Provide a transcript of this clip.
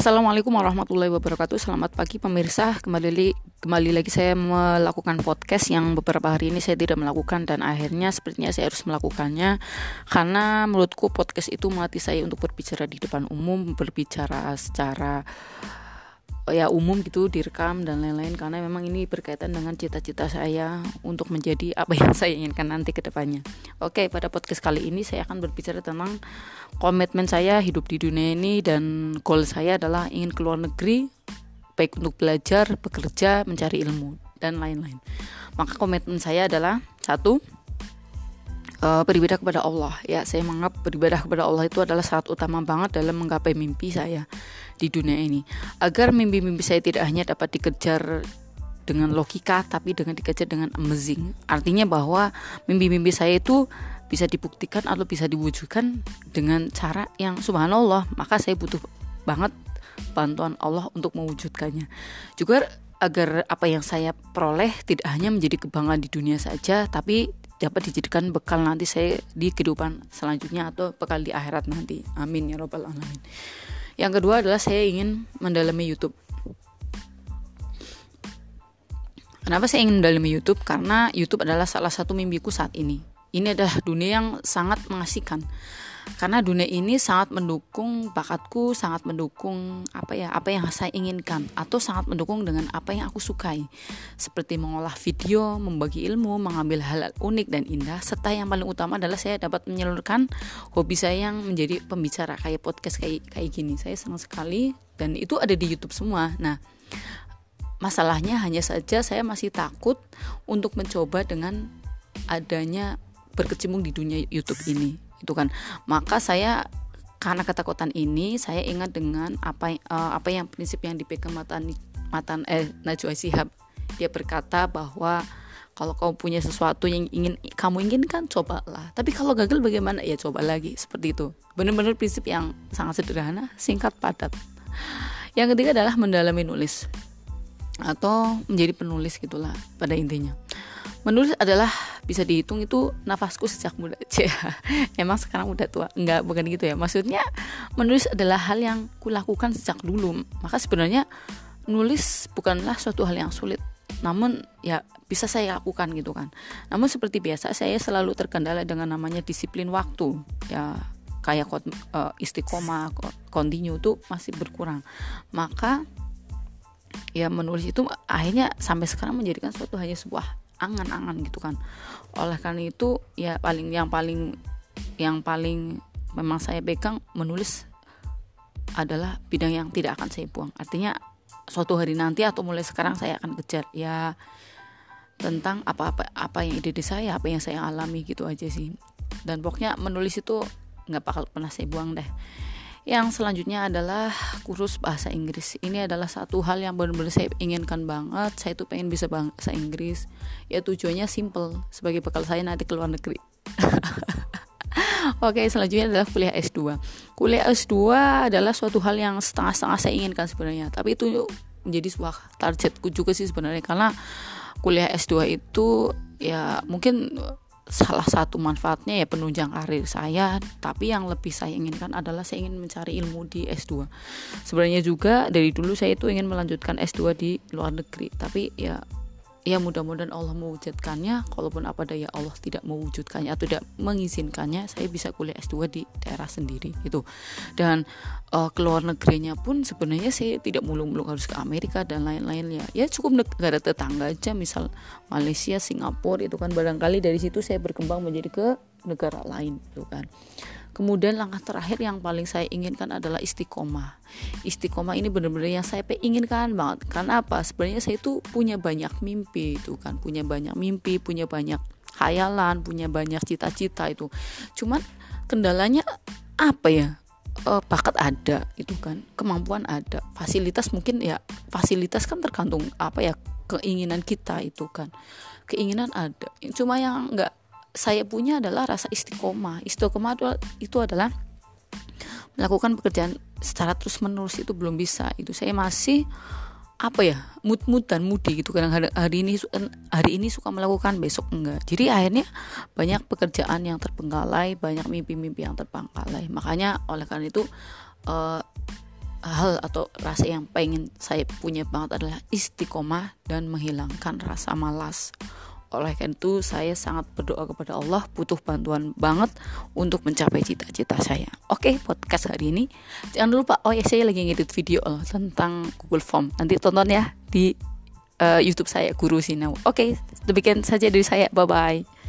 Assalamualaikum warahmatullahi wabarakatuh. Selamat pagi pemirsa. Kembali kembali lagi saya melakukan podcast yang beberapa hari ini saya tidak melakukan dan akhirnya sepertinya saya harus melakukannya karena menurutku podcast itu melatih saya untuk berbicara di depan umum, berbicara secara ya umum gitu direkam dan lain-lain karena memang ini berkaitan dengan cita-cita saya untuk menjadi apa yang saya inginkan nanti ke depannya. Oke, pada podcast kali ini saya akan berbicara tentang komitmen saya hidup di dunia ini dan goal saya adalah ingin keluar negeri baik untuk belajar, bekerja, mencari ilmu dan lain-lain. Maka komitmen saya adalah satu uh, beribadah kepada Allah. Ya saya menganggap beribadah kepada Allah itu adalah syarat utama banget dalam menggapai mimpi saya di dunia ini. Agar mimpi-mimpi saya tidak hanya dapat dikejar dengan logika tapi dengan dikejar dengan amazing. Artinya bahwa mimpi-mimpi saya itu bisa dibuktikan atau bisa diwujudkan dengan cara yang subhanallah maka saya butuh banget bantuan Allah untuk mewujudkannya. Juga agar apa yang saya peroleh tidak hanya menjadi kebanggaan di dunia saja tapi dapat dijadikan bekal nanti saya di kehidupan selanjutnya atau bekal di akhirat nanti. Amin ya robbal alamin. Yang kedua adalah saya ingin mendalami YouTube. Kenapa saya ingin mendalami YouTube? Karena YouTube adalah salah satu mimpiku saat ini. Ini adalah dunia yang sangat mengasihkan karena dunia ini sangat mendukung bakatku sangat mendukung apa ya apa yang saya inginkan atau sangat mendukung dengan apa yang aku sukai. Seperti mengolah video membagi ilmu mengambil hal, hal unik dan indah serta yang paling utama adalah saya dapat menyalurkan hobi saya yang menjadi pembicara kayak podcast kayak kayak gini. Saya senang sekali dan itu ada di YouTube semua. Nah masalahnya hanya saja saya masih takut untuk mencoba dengan adanya berkecimpung di dunia YouTube ini itu kan. Maka saya karena ketakutan ini saya ingat dengan apa uh, apa yang prinsip yang dipegang matan matan eh Najwa Sihab dia berkata bahwa kalau kamu punya sesuatu yang ingin kamu inginkan cobalah. Tapi kalau gagal bagaimana? Ya coba lagi seperti itu. Benar-benar prinsip yang sangat sederhana singkat padat. Yang ketiga adalah mendalami nulis. Atau menjadi penulis gitulah pada intinya menulis adalah bisa dihitung itu nafasku sejak muda emang sekarang udah tua. Enggak bukan gitu ya. Maksudnya menulis adalah hal yang kulakukan sejak dulu. Maka sebenarnya nulis bukanlah suatu hal yang sulit. Namun ya bisa saya lakukan gitu kan. Namun seperti biasa saya selalu terkendala dengan namanya disiplin waktu. Ya kayak uh, istiqomah continue itu masih berkurang. Maka ya menulis itu akhirnya sampai sekarang menjadikan suatu hanya sebuah angan-angan gitu kan. Oleh karena itu ya paling yang paling yang paling memang saya pegang menulis adalah bidang yang tidak akan saya buang. Artinya suatu hari nanti atau mulai sekarang saya akan kejar ya tentang apa-apa apa yang ide saya apa yang saya alami gitu aja sih. Dan pokoknya menulis itu nggak bakal pernah saya buang deh yang selanjutnya adalah kursus bahasa Inggris. Ini adalah satu hal yang benar-benar saya inginkan banget. Saya tuh pengen bisa bahasa Inggris. Ya tujuannya simple sebagai bekal saya nanti ke luar negeri. Oke, selanjutnya adalah kuliah S2. Kuliah S2 adalah suatu hal yang setengah-setengah saya inginkan sebenarnya, tapi itu menjadi sebuah targetku juga sih sebenarnya karena kuliah S2 itu ya mungkin salah satu manfaatnya ya penunjang karir saya tapi yang lebih saya inginkan adalah saya ingin mencari ilmu di S2 sebenarnya juga dari dulu saya itu ingin melanjutkan S2 di luar negeri tapi ya ya mudah-mudahan Allah mewujudkannya. Kalaupun apa daya Allah tidak mewujudkannya atau tidak mengizinkannya saya bisa kuliah S2 di daerah sendiri itu dan uh, keluar negerinya pun sebenarnya saya tidak mulu-mulu harus ke Amerika dan lain-lain ya. Cukup negara tetangga aja misal Malaysia Singapura itu kan. Barangkali dari situ saya berkembang menjadi ke negara lain itu kan Kemudian langkah terakhir yang paling saya inginkan adalah istiqomah. Istiqomah ini benar-benar yang saya inginkan banget. Karena apa? Sebenarnya saya itu punya banyak mimpi itu kan, punya banyak mimpi, punya banyak khayalan, punya banyak cita-cita itu. Cuman kendalanya apa ya? E, bakat ada itu kan, kemampuan ada, fasilitas mungkin ya fasilitas kan tergantung apa ya keinginan kita itu kan. Keinginan ada, cuma yang enggak saya punya adalah rasa istiqomah. Istiqomah itu adalah melakukan pekerjaan secara terus menerus itu belum bisa. Itu saya masih apa ya mut dan mudi gitu. Kadang hari, hari ini hari ini suka melakukan besok enggak. Jadi akhirnya banyak pekerjaan yang terbengkalai banyak mimpi-mimpi yang terbengkalai. Makanya oleh karena itu uh, hal atau rasa yang pengen saya punya banget adalah istiqomah dan menghilangkan rasa malas oleh karena itu saya sangat berdoa kepada Allah butuh bantuan banget untuk mencapai cita-cita saya. Oke, podcast hari ini jangan lupa oh ya saya lagi ngedit video loh tentang Google Form. Nanti tonton ya di uh, YouTube saya Guru Sinau. Oke, demikian saja dari saya. Bye bye.